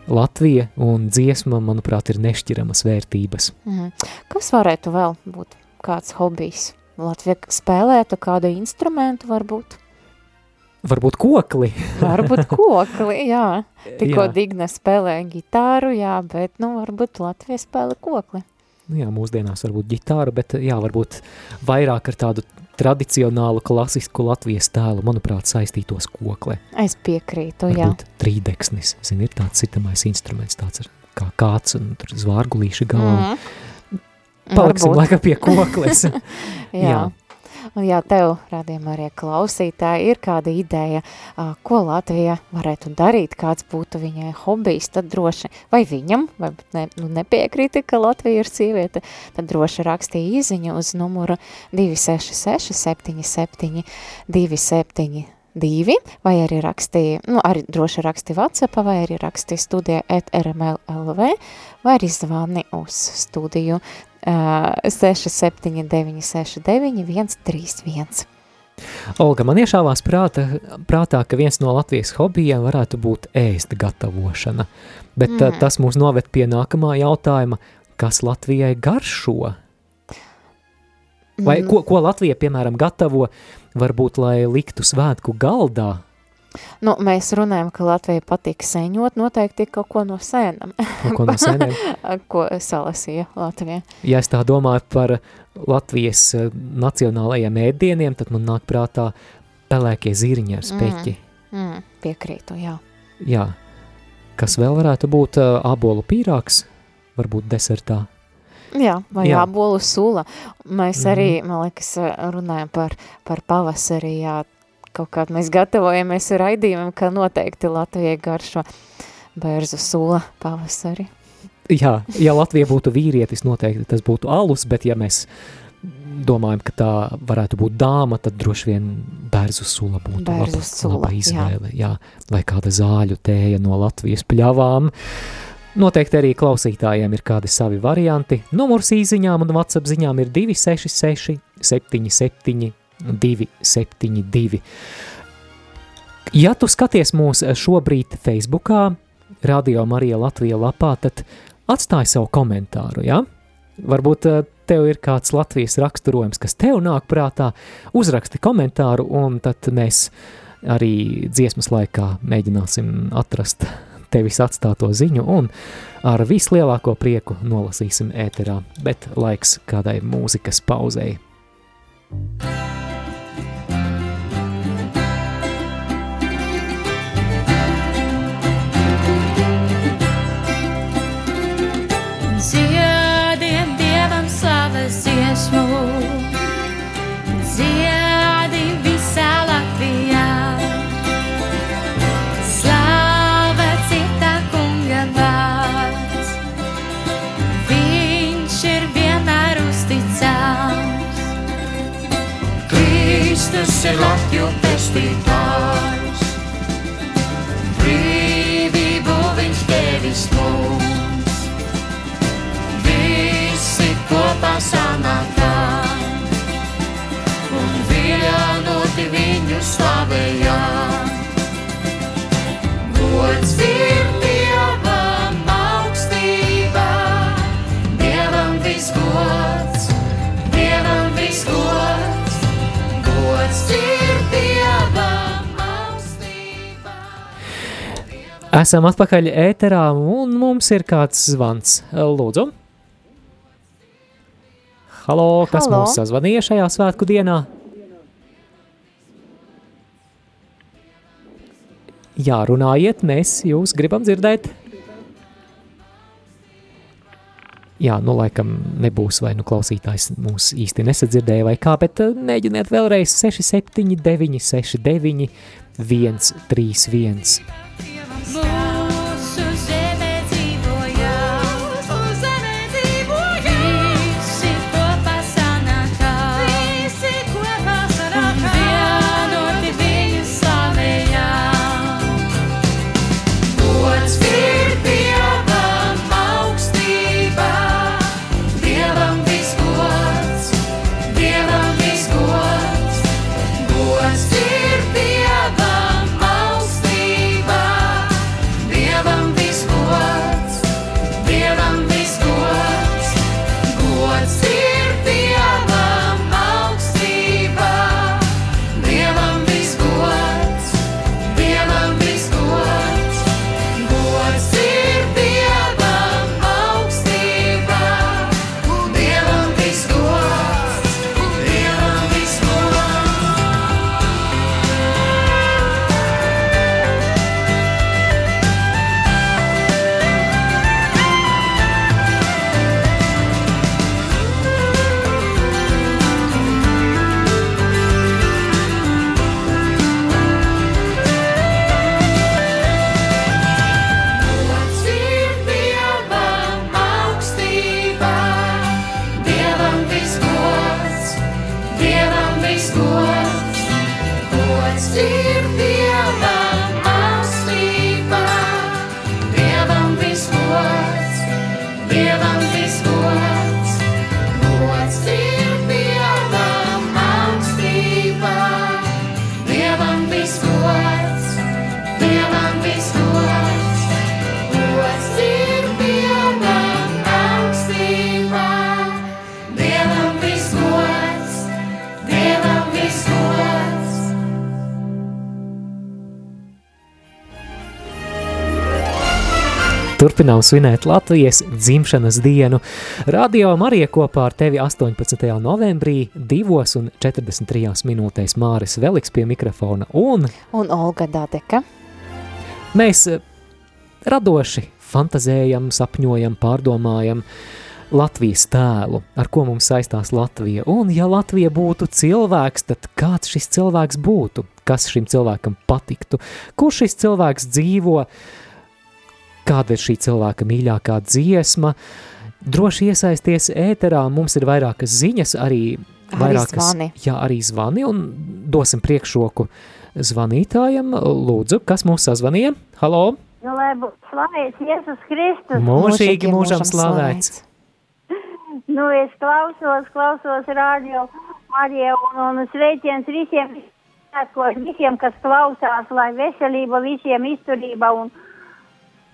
Latvija un dziesma, manuprāt, ir nešķiramas vērtības. Mhm. Kas varētu vēl būt kāds hobijs? Latvija spēlētu kādu instrumentu varbūt? Varbūt kokli. Varbūt kokli, jā. Tikko Jā. Digna spēlē gitāru, jā, bet, nu, varbūt Latvija spēlē kokli. Nu Jā, mūsdienās varbūt ģitāra, bet jā, varbūt vairāk ar tādu tradicionālu, klasisku Latvijas tēlu, manuprāt, saistītos kokle. Es piekrītu, jā. Varbūt trīdeksnis, zini, ir tāds citamais instruments, tāds ar kā kāds un tur zvārgulīši galā. Mhm. Paliksim Varbūt. laikam pie kokles. jā. jā. Un jā, tev, rādījumā arī klausītāji, ir kāda ideja, ko Latvija varētu darīt, kāds būtu viņai hobijs, tad droši, vai viņam, vai ne, nu, nepiekrīti, ka Latvija ir sieviete, tad droši rakstīja īziņu uz numuru 266 77 272, vai arī rakstīja, nu, arī droši rakstīja WhatsApp, vai arī rakstīja studija at RMLLV, vai arī zvani uz studiju 679 69 131. Olga, man iešāvās prāta, prātā, ka viens no Latvijas hobijiem varētu būt ēst gatavošana, bet mm. Tas mūs noved pie nākamā jautājuma, kas Latvijai garšo? Vai Mm. ko, ko Latvija, piemēram, gatavo, varbūt, lai liktu svētku galdā? Nu, mēs runājam, ka Latvijai patīk seņot, noteikti kaut ko no sēnām. Ko no sēnēm? ko salasīja Latvija. Ja es tā domāju par Latvijas eh, nacionālajiem ēdieniem, tad man nāk prātā pelēkie zirņi ar speķi. Mm, mm, piekrītu, jā. Jā. Kas vēl varētu būt ābolu pīrāgs, varbūt desertā? Jā, vai Jā. jā. bolu sula. Mēs arī, man liekas, runājam par, par pavasarī, jā, kaut kā mēs gatavojamies raidījumam, ka noteikti Latvijai garšo bērzu sula pavasari. Jā, ja Latvija būtu vīrietis, noteikti tas būtu alus, bet ja mēs domājam, ka tā varētu būt dāma, tad droši vien bērzu sula būtu Bērzu laba, sula, laba jā. izvēle. Jā. Vai kāda zāļu tēja no Latvijas pļavām. Noteikti arī klausītājiem ir kādi savi varianti. Numurs īziņām un WhatsApp ziņām ir 266 77 272. Ja tu skaties mūs šobrīd Facebookā, Radio Marija Latvija lapā, tad atstāj savu komentāru, ja? Varbūt eh, tev ir kāds Latvijas raksturojums, kas tev nāk prātā, uzraksti komentāru, un tad mēs arī dziesmas laikā mēģināsim atrast tevis atstāto ziņu, un ar vislielāko prieku nolasīsim ēterā, bet laiks kādai mūzikas pauzei. Dziediet ir Latviju pestītājs, brīvību viņš devis mums. Visi pasanākam un vienoti viņu slavējam. Gods ir Esam atpakaļ ēterā un mums ir kāds zvans. Lūdzu. Halo, kas Halo. mūs sazvanīja šajā svētku dienā? Jā, runājiet, mēs jūs gribam dzirdēt. Jā, nu laikam nebūs vai nu klausītājs mūs īsti nesadzirdēja vai kā, bet eh, mēģiniet vēlreiz 679 69 131. Mūsu Turpinām svinēt Latvijas dzimšanas dienu. Radio Marija kopā ar tevi 18. novembrī, 2,43 minūtēs Māris Veliks pie mikrofona. Un Un Olga Dadeka. mēs eh, radoši fantazējam, sapņojam, pārdomājam Latvijas tēlu, ar ko mums saistās Latvija. Un, ja Latvija būtu cilvēks, tad kāds šis cilvēks būtu? Kas šim cilvēkam patiktu? Kur šis cilvēks dzīvo? Kāda ir šī cilvēka mīļākā dziesma? Droši iesaisties ēterā, mums ir vairākas ziņas, arī Arī vairākas, zvani. jā, arī zvani, un dosim priekšroku zvanītājam. Lūdzu, kas mūs sazvanīja? Halo! Nu, lai būtu slavēts Jēzus Kristus. Mūžīgi mūžam slavēts! Nu, es klausos, klausos radio Mariju un, un sveiciens visiem, visiem, kas klausās, lai veselība visiem izturība un,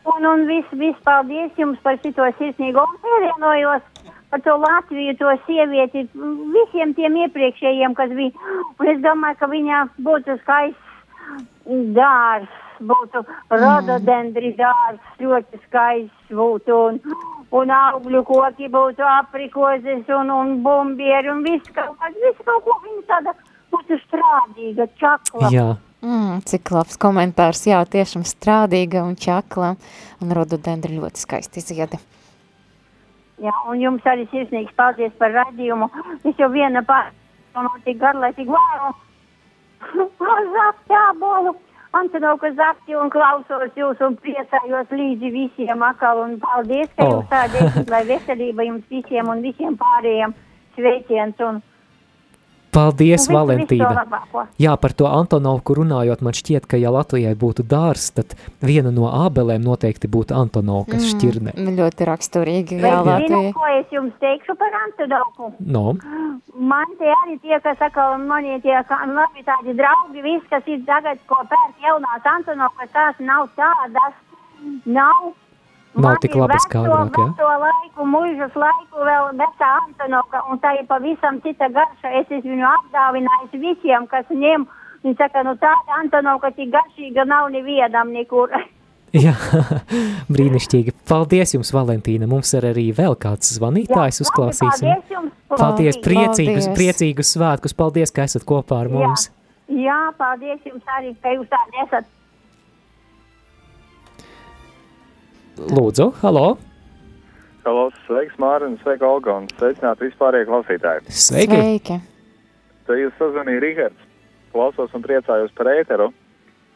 un, un viss, vis paldies jums par šito sirsnīgo un pievienojos par to Latviju, to sievieti, visiem tiem iepriekšējiem, kas bija. Un es domāju, ka viņā būtu skaists dārs, būtu rododendri dārs, ļoti skaists būtu. Un, un augļu koki būtu aprikozes un, un bumbieri un viss kaut kas, viss kaut ko viņa tāda būtu strādīga, čakla. Jā. Mm, cik labs komentārs, jā, tiešām strādīga un čakla, un rododendri ļoti skaisti ziedi. Jā, un jums arī sirsnīgs paldies par radījumu. Es jau viena pār, man tik garlaicīgi varu. Zapti ābolu, Antonovka zapti un klausos jūs un priecājos līdzi visiem akal un paldies, ka Oh. jūs tādēļ, lai veselība jums visiem un visiem pārējiem sveiciens un Paldies, to Valentīna. Jā, par to Antonovku runājot, man šķiet, ka ja Latvijai būtu dārs, tad viena no ābelēm noteikti būtu Antonovkas mm. šķirne. Ļoti raksturīgi, Bet jā, zinu, Latvija. ko es jums teikšu par Antodauku? No, Man tie arī tie, kas saka, mani tie kā- labi tādi draugi, viss, kas ir tagad, ko pērk jaunās Antonovkas, tās nav tādas, nav. Nav tik labas kā agrāk, jā? veco laiku, mužas laiku vēl vecā Antonovka, un tā ir pavisam cita garša. Es esmu viņu apdāvinājis visiem, kas ņem. Viņi saka, nu tāda Antonovka tik garšīga nav nevienam nekur. jā, brīnišķīgi. Paldies jums, Valentīna. Mums ir arī vēl kāds zvanītājs uzklausīsim. paldies jums. Paldies, priecīgus, Paldies. priecīgus svētkus. Paldies, ka esat kopā ar mums. Jā, jā, paldies jums arī, ka jūs tādi esat. Lūdzu, halo! Halo, sveiks, Mārtiņ, sveika, Olga, un sveicināti vispārējie klausītāji. Sveiki! Sveiki! Te jūs sazvanīja Rihards. Klausos un priecājos par ēteru.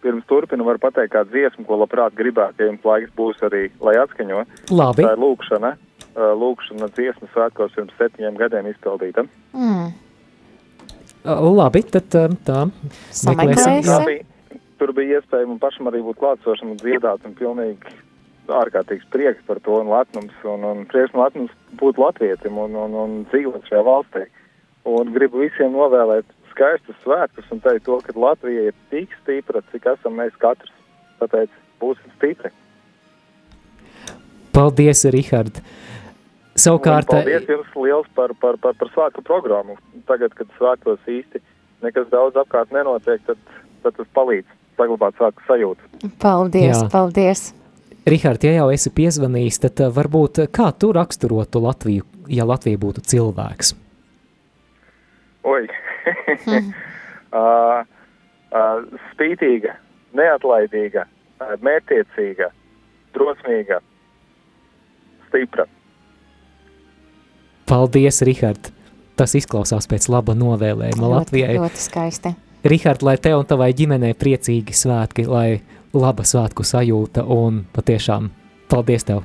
Pirms turpinu var pateikt kādu dziesmu, ko labprāt gribētu, ja jums laiks būs arī, lai atskaņo. Labi. Tā ir lūkšana. Lūkšana dziesmas svētkos pirms septiņiem gadiem izpildīta. Mm. Labi, tad tā. meklēsim- Tā bija, tur bija iespēja man pašam arī būt klātsošam un dziedāt, un pilnīgi ārkārtīgs prieks par to un lepnums, un, un prieks un lepnums būt latvietim un, un, un dzīvot šajā valstī. Un gribu visiem novēlēt skaistus svētkus un teikt to, ka Latvija ir tik stipra, cik esam mēs katrs. Tāpēc būsim stipri. Paldies, Rihard! Savukārt, Un paldies jums liels par, par, par, par svētku programmu. Tagad, kad svētkos īsti nekas daudz apkārt nenotiek, tad, tad tas palīdz saglabāt svētku sajūtu. Paldies, Jā. paldies. Rihard, ja jau esi piezvanījis, tad uh, varbūt uh, kā tu raksturotu Latviju, ja Latvija būtu cilvēks? Oi! uh, uh, spītīga, neatlaidīga, uh, mērķtiecīga, drosmīga, stipra. Paldies, Rihard! Tas izklausās pēc laba novēlējuma Ļoti, Latvijai. ļoti skaisti. Rihard, lai tev un tavai ģimenei priecīgi svētki, lai laba svētku sajūta un patiešām paldies tev!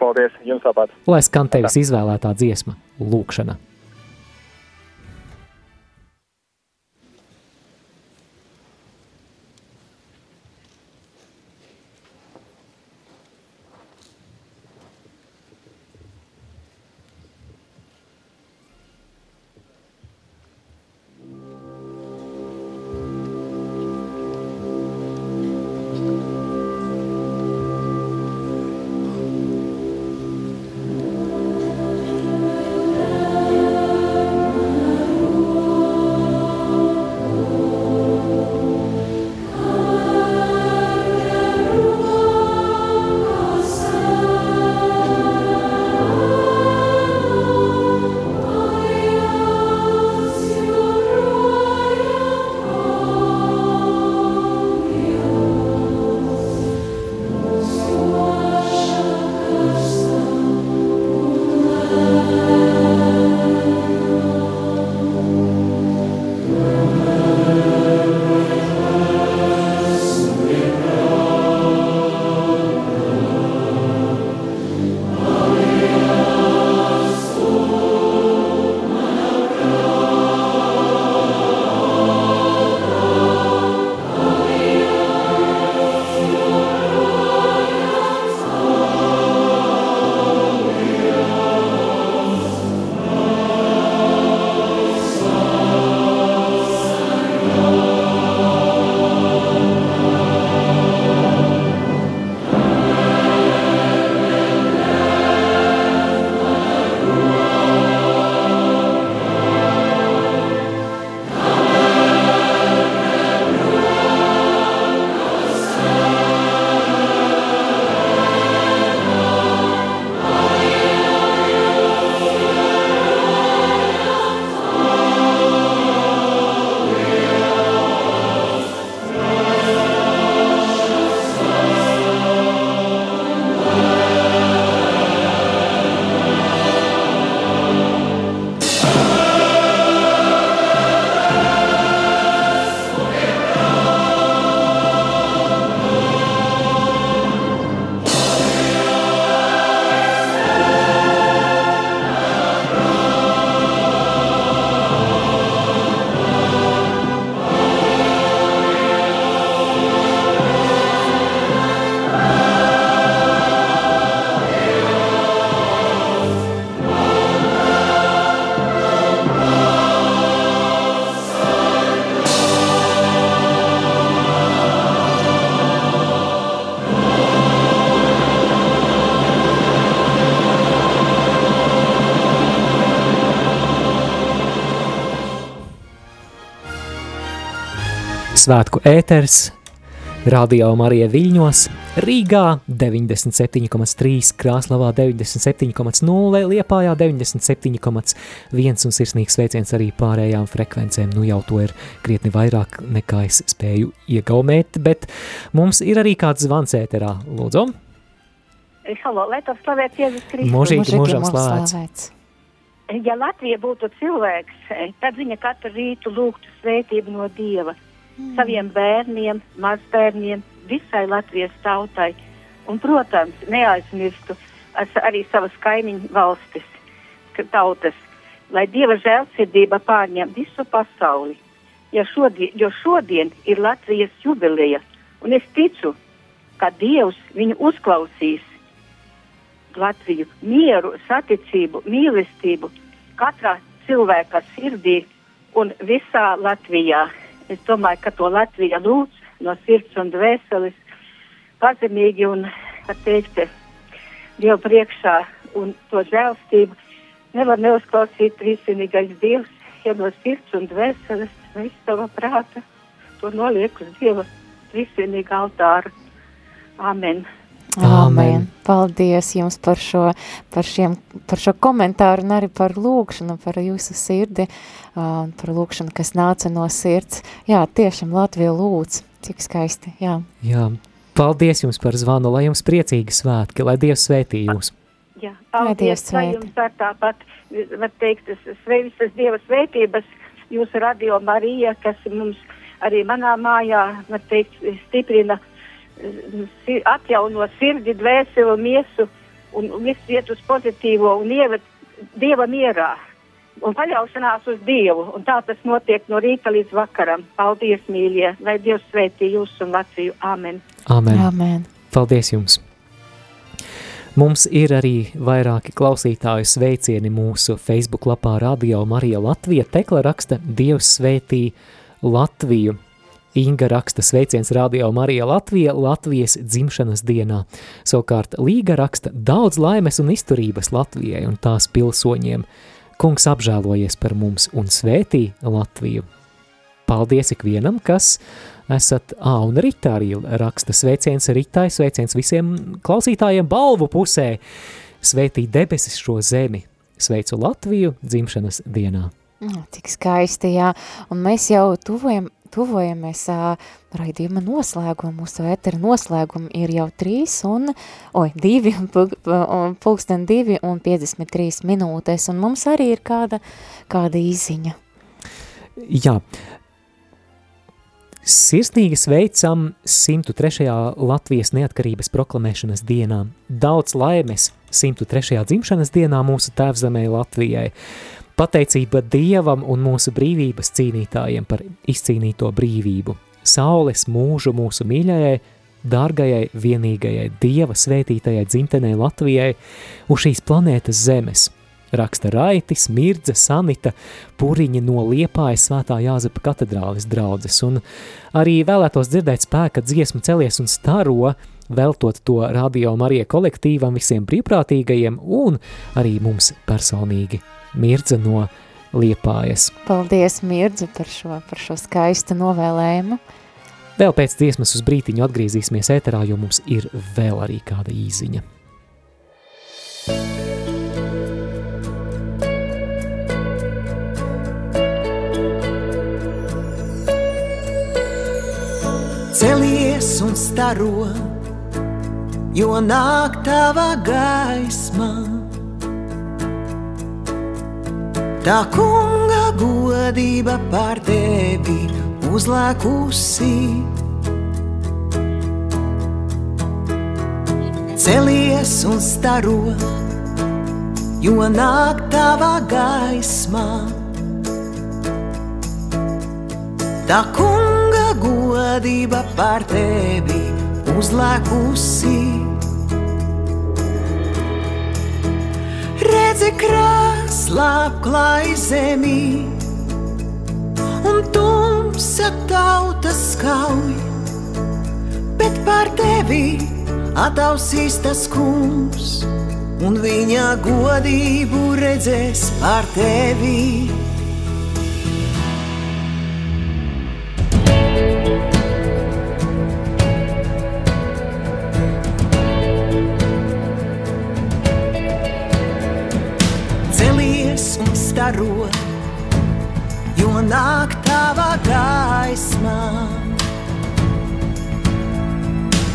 Paldies, jums tāpat! Lai skan tevis izvēlētā dziesma, lūkšana. Svētku ēters, Radio Marija Viļņos, Rīgā 97,3, Krāslavā 97,0, Liepājā 97,1 un sirsnīgs sveiciens arī pārējām frekvencēm. Nu jau to ir krietni vairāk nekā es spēju iegaumēt, bet mums ir arī kāds zvans ēterā. Lūdzu! Halo, lai tas slavēts Jēzus Kristus. Mūžīgi mūžam slavēts. Ja Latvija būtu cilvēks, tad viņa katru rītu lūgtu svētību no Dieva mm. saviem bērniem, mazbērniem, visai Latvijas tautai. Un, protams, neaizmirstu arī savas kaimiņu valstis, tautas, lai Dieva žēlsirdība pārņem visu pasauli. Ja šodien, jo šodien ir Latvijas jubileja, un es ticu, ka Dievs viņu uzklausīs Latviju mieru, saticību, mīlestību katrā cilvēka sirdī un visā Latvijā. Es domāju, ka to Latvija lūdz no sirds un dvēseles pazemīgi un, kā teikt, Dievu priekšā un to žēlstību nevar neuzklausīt trīsvienīgais Dievs, ja no sirds un dvēseles visu sava prāta to noliek uz Dieva trīsvienīga altāra. Amen. Āmen. Paldies jums par šo, par, šiem, par šo komentāru un arī par lūkšanu, par jūsu sirdi, uh, par lūkšanu, kas nāca no sirds. Jā, tiešām Latvija lūdz, cik skaisti, jā. Jā, paldies jums par zvanu, lai jums priecīgi svētki, lai Dievs svētī jūs. Jā, paldies, lai jums ar tāpat, var teikt, visas Dieva svētības, jūsu radio Marija, kas mums arī manā mājā, var teikt, stiprina uh, atjauno sirdi, dvēseli un miesu un viss iet uz pozitīvo un ievet Dieva mierā un paļaušanās uz Dievu. Un tā tas notiek no rīta līdz vakaram. Paldies, mīļie! Lai Dievs svētī jūs un Latviju! Amen! Amen! Amen. Paldies jums! Mums ir arī vairāki klausītāju sveicieni mūsu Facebook lapā Radio Marija Latvija. Tekla raksta Dievs svētī Latviju. Inga raksta sveiciens Radio Marija Latvija Latvijas dzimšanas dienā. Savukārt Līga raksta daudz laimes un izturības Latvijai un tās pilsoņiem. Kungs apžēlojies par mums un svētī Latviju. Paldies ikvienam, kas esat, ā, un Rita arī raksta sveiciens Ritai, sveiciens visiem klausītājiem balvu pusē. Svētī debesis šo zemi. Sveicu Latviju dzimšanas dienā. Cik skaisti, jā. Un mēs jau tuvojam, tuvojamies uh, raidījuma noslēgumu, mūsu ētera noslēgumu ir jau trīs un, oi, divi, un pulksten divi un 53 minūtes, un mums arī ir kāda, kāda īziņa. Jā, Sirsnīgi sveicam 103. Latvijas neatkarības proklamēšanas dienā. Daudz laimes 103. dzimšanas dienā mūsu tēvzemē Latvijai. Pateicība Dievam un mūsu brīvības cīnītājiem par izcīnīto brīvību. Saules mūžu mūsu mīļajai, dārgajai, vienīgajai Dieva svētītajai dzimtenei Latvijai uz šīs planētas zemes. Raksta Raitis, Mirdze, Sanita, Puriņa no Liepājas svētā Jāzepa katedrālis draudzes, un arī vēlētos dzirdēt spēka dziesmu celies un staro, veltot to radio Marija kolektīvam, visiem brīvprātīgajiem un arī mums personīgi. Mirdza no Liepājas. Paldies, Mirdza, par šo, par šo skaistu novēlējumu. Vēl pēc dziesmas uz brītiņu atgriezīsimies ēterā, jo mums ir vēl arī kāda īziņa. Celies un staro, jo nāk tava gaisma Tā kunga godība pār tevi uzlēkusi. Celies un staro, jo nāk tava gaisma. Tā kunga godība pār tevi uzlēkusi. Redzi krāslā klāj zemī, un tumsa tautas skauj, bet pār tevi atausīs tas kungs, un viņa godību redzēs pār tevi. Staro, jo nāk tava gaisma.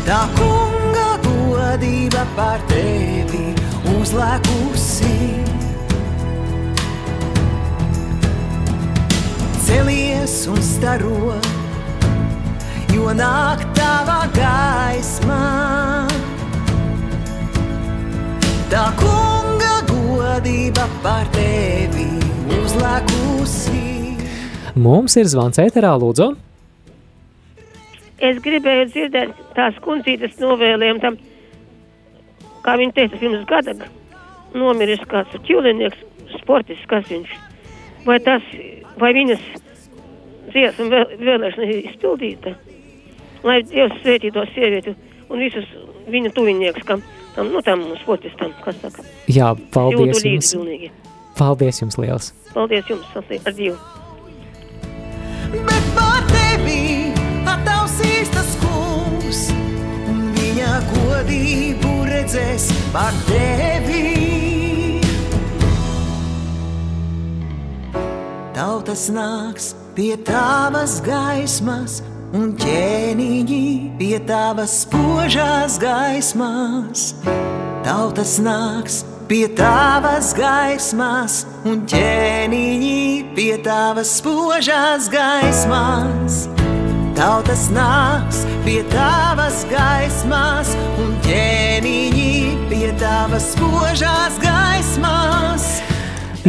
Tā kunga godība pār tevi uzlēkusi. Celies un staro, jo nāk tava gaisma. Tā kunga godība pār tevi. Mums ir zvans ēterā, lūdzu. Es gribēju dzirdēt tās kundzītes novēlējumu tam, kā viņa teica, pirms gada nomiris kāds ķūlinieks, sportists, kas viņš. Vai tas, vai viņas dziesma vēl, vēlēšana ir izpildīta? Lai Dievs svētī to sievieti un visus viņa tuvinieks, kam, tam, nu tam sportistam, kas saka. Jā, paldies līdzi jums. pilnīgi. Paldies jums liels. Paldies jums, Sasī, ar Dievu. Bet pār tevi attausīs tas kungs, un viņa godību redzēs pār tevi. Tautas nāks pie tavas gaismas, un ķēniņi pie tavas spožās gaismas. Tautas nāks pie tavas gaismas, un ķēniņi pie tavas spožās gaismas. Tautas nāks pie tavas gaismas, un ķēniņi pie tavas spožās gaismas.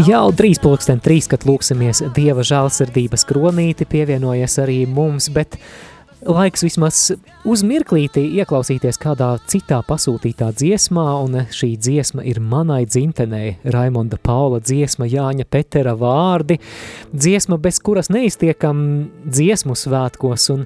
Jau drīz pulksten trīs, kad lūksimies Dieva žālsirdības kronīti, pievienojas arī mums, bet laiks vismaz uz mirklīti ieklausīties kādā citā pasūtītā dziesmā, un šī dziesma ir manai dzimtenei, Raimonda Paula dziesma, Jāņa Petera vārdi, dziesma, bez kuras neiztiekam dziesmu svētkos, un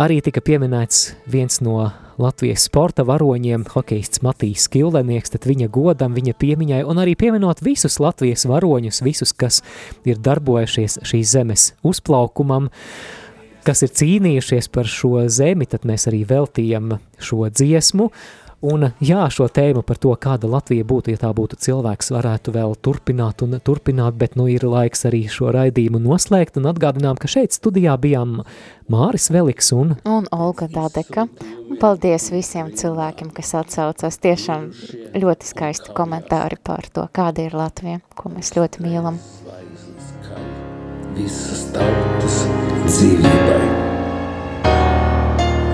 arī tika pieminēts viens no Latvijas sporta varoņiem, hokejists Matīs Kilvenieks, tad viņa godam, viņa piemiņai, un arī pieminot visus Latvijas varoņus, visus, kas ir darbojušies šīs zemes uzplaukumam, kas ir cīnījušies par šo zemi, tad mēs arī veltījam šo dziesmu. Un jā, šo tēmu par to, kāda Latvija būtu, ja tā būtu cilvēks, varētu vēl turpināt un turpināt, bet nu ir laiks arī šo raidījumu noslēgt un atgādinām, ka šeit studijā bijām Māris Veliks un Un Olga Dadeka. Paldies visiem cilvēkiem, kas atsaucās. Tiešām ļoti skaisti komentāri par to, kāda ir Latvija, ko mēs ļoti mīlam visas tautas dzīvībai.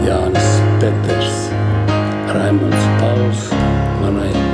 Jānis Peters, Raimunds Pauls, manai